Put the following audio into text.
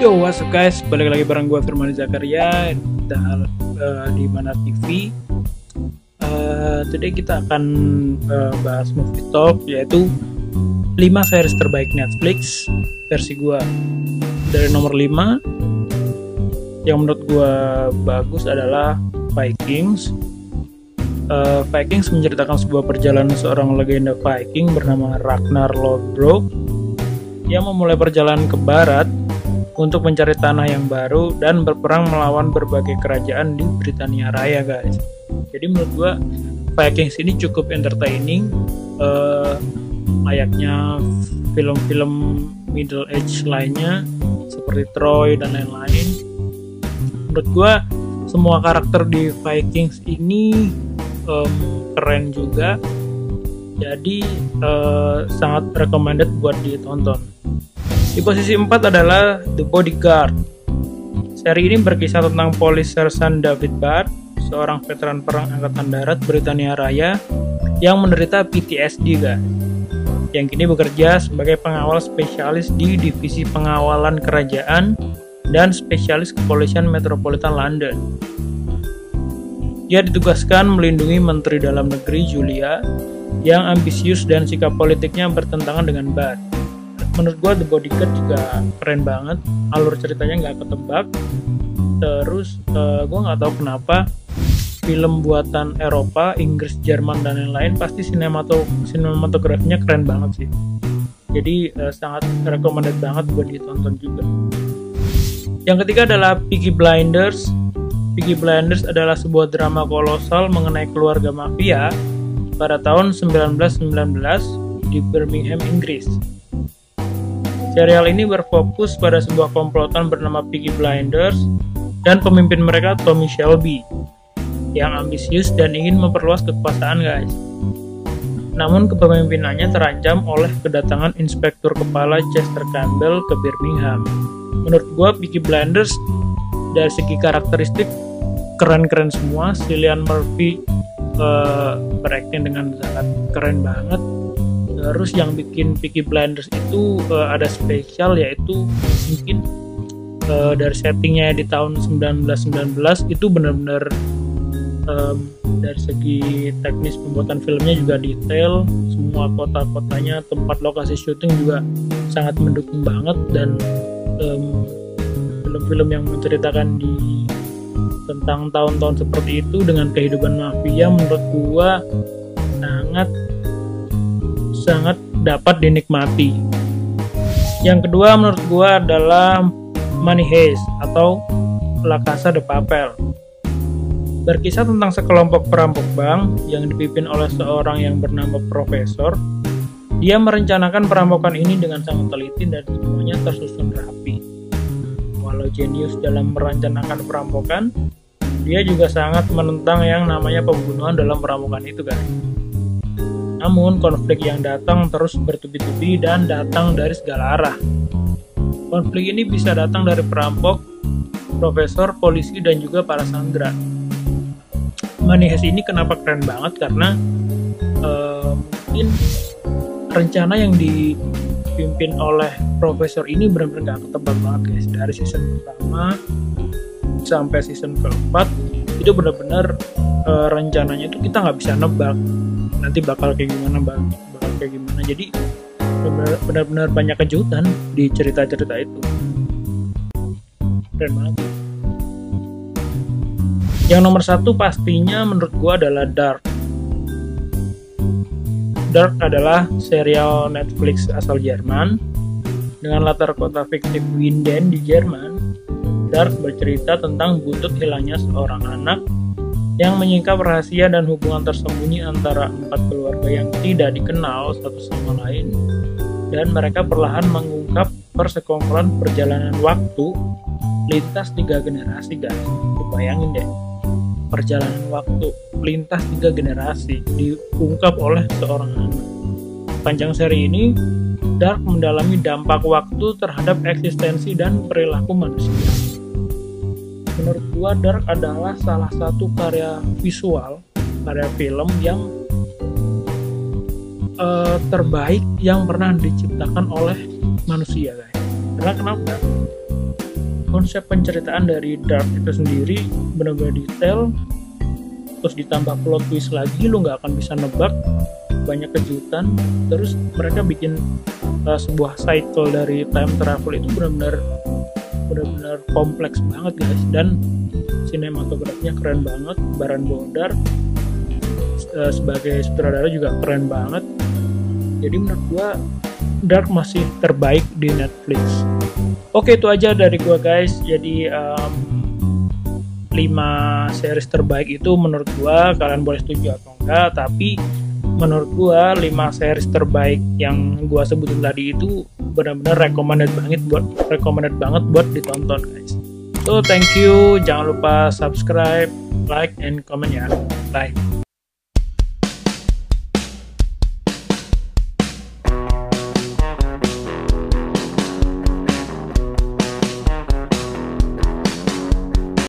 Yo, what's up guys? Balik lagi bareng gue Firman Zakaria dan uh, di Mana TV. Uh, today kita akan uh, bahas movie talk yaitu 5 series terbaik Netflix versi gue. Dari nomor 5 yang menurut gue bagus adalah Vikings. Uh, Vikings menceritakan sebuah perjalanan seorang legenda Viking bernama Ragnar Lodbrok yang memulai perjalanan ke barat untuk mencari tanah yang baru dan berperang melawan berbagai kerajaan di Britania Raya guys. Jadi menurut gua Vikings ini cukup entertaining. Uh, layaknya film-film middle age lainnya seperti Troy dan lain-lain. Menurut gua semua karakter di Vikings ini um, keren juga. Jadi uh, sangat recommended buat ditonton di posisi 4 adalah The Bodyguard. Seri ini berkisah tentang polis sersan David Bart, seorang veteran perang angkatan darat Britania Raya yang menderita PTSD guys. Yang kini bekerja sebagai pengawal spesialis di divisi pengawalan kerajaan dan spesialis kepolisian Metropolitan London. Ia ditugaskan melindungi Menteri Dalam Negeri Julia yang ambisius dan sikap politiknya bertentangan dengan Bart menurut gue The Bodyguard juga keren banget alur ceritanya nggak ketebak terus uh, eh, gue nggak tahu kenapa film buatan Eropa, Inggris, Jerman dan lain-lain pasti sinemato sinematografinya keren banget sih. Jadi uh, sangat recommended banget buat ditonton juga. Yang ketiga adalah Peaky Blinders. Peaky Blinders adalah sebuah drama kolosal mengenai keluarga mafia pada tahun 1919 di Birmingham, Inggris. Serial ini berfokus pada sebuah komplotan bernama Peaky Blinders dan pemimpin mereka Tommy Shelby yang ambisius dan ingin memperluas kekuasaan guys. Namun kepemimpinannya terancam oleh kedatangan inspektur kepala Chester Campbell ke Birmingham. Menurut gua Peaky Blinders dari segi karakteristik keren-keren semua. Cillian Murphy uh, berakting dengan sangat keren banget terus yang bikin Peaky Blinders itu uh, ada spesial yaitu mungkin uh, dari settingnya di tahun 1919 itu benar-benar um, dari segi teknis pembuatan filmnya juga detail semua kota-kotanya tempat lokasi syuting juga sangat mendukung banget dan film film-film yang menceritakan di tentang tahun-tahun seperti itu dengan kehidupan mafia menurut gua sangat sangat dapat dinikmati. Yang kedua menurut gua adalah Money Heist atau La Casa de Papel. Berkisah tentang sekelompok perampok bank yang dipimpin oleh seorang yang bernama Profesor. Dia merencanakan perampokan ini dengan sangat teliti dan semuanya tersusun rapi. Walau jenius dalam merencanakan perampokan, dia juga sangat menentang yang namanya pembunuhan dalam perampokan itu guys. Namun, konflik yang datang terus bertubi-tubi dan datang dari segala arah. Konflik ini bisa datang dari perampok, profesor, polisi, dan juga para sandera. Manihes ini kenapa keren banget karena uh, mungkin rencana yang dipimpin oleh profesor ini benar-benar gak ketebak banget guys dari season pertama sampai season keempat itu benar-benar uh, rencananya itu kita nggak bisa nebak. Nanti bakal kayak gimana bakal kayak gimana. Jadi benar-benar banyak kejutan di cerita-cerita itu. Keren banget. Yang nomor satu pastinya menurut gua adalah Dark. Dark adalah serial Netflix asal Jerman dengan latar kota fiktif Winden di Jerman. Dark bercerita tentang butut hilangnya seorang anak yang menyingkap rahasia dan hubungan tersembunyi antara empat keluarga yang tidak dikenal satu sama lain dan mereka perlahan mengungkap persekongkolan perjalanan waktu lintas tiga generasi guys. Bayangin deh perjalanan waktu lintas tiga generasi diungkap oleh seorang anak. Panjang seri ini Dark mendalami dampak waktu terhadap eksistensi dan perilaku manusia menurut gua Dark adalah salah satu karya visual karya film yang uh, terbaik yang pernah diciptakan oleh manusia guys. Karena kenapa? Konsep penceritaan dari Dark itu sendiri benar-benar detail terus ditambah plot twist lagi lu nggak akan bisa nebak. Banyak kejutan terus mereka bikin uh, sebuah cycle dari time travel itu benar-benar benar-benar kompleks banget guys. Dan sinematografinya keren banget Baran Bondar uh, sebagai sutradara juga keren banget. Jadi menurut gua Dark masih terbaik di Netflix. Oke itu aja dari gua guys. Jadi um, 5 series terbaik itu menurut gua kalian boleh setuju atau enggak tapi menurut gua 5 series terbaik yang gua sebutin tadi itu benar-benar recommended banget buat recommended banget buat ditonton guys. So thank you, jangan lupa subscribe, like, and comment ya. Bye.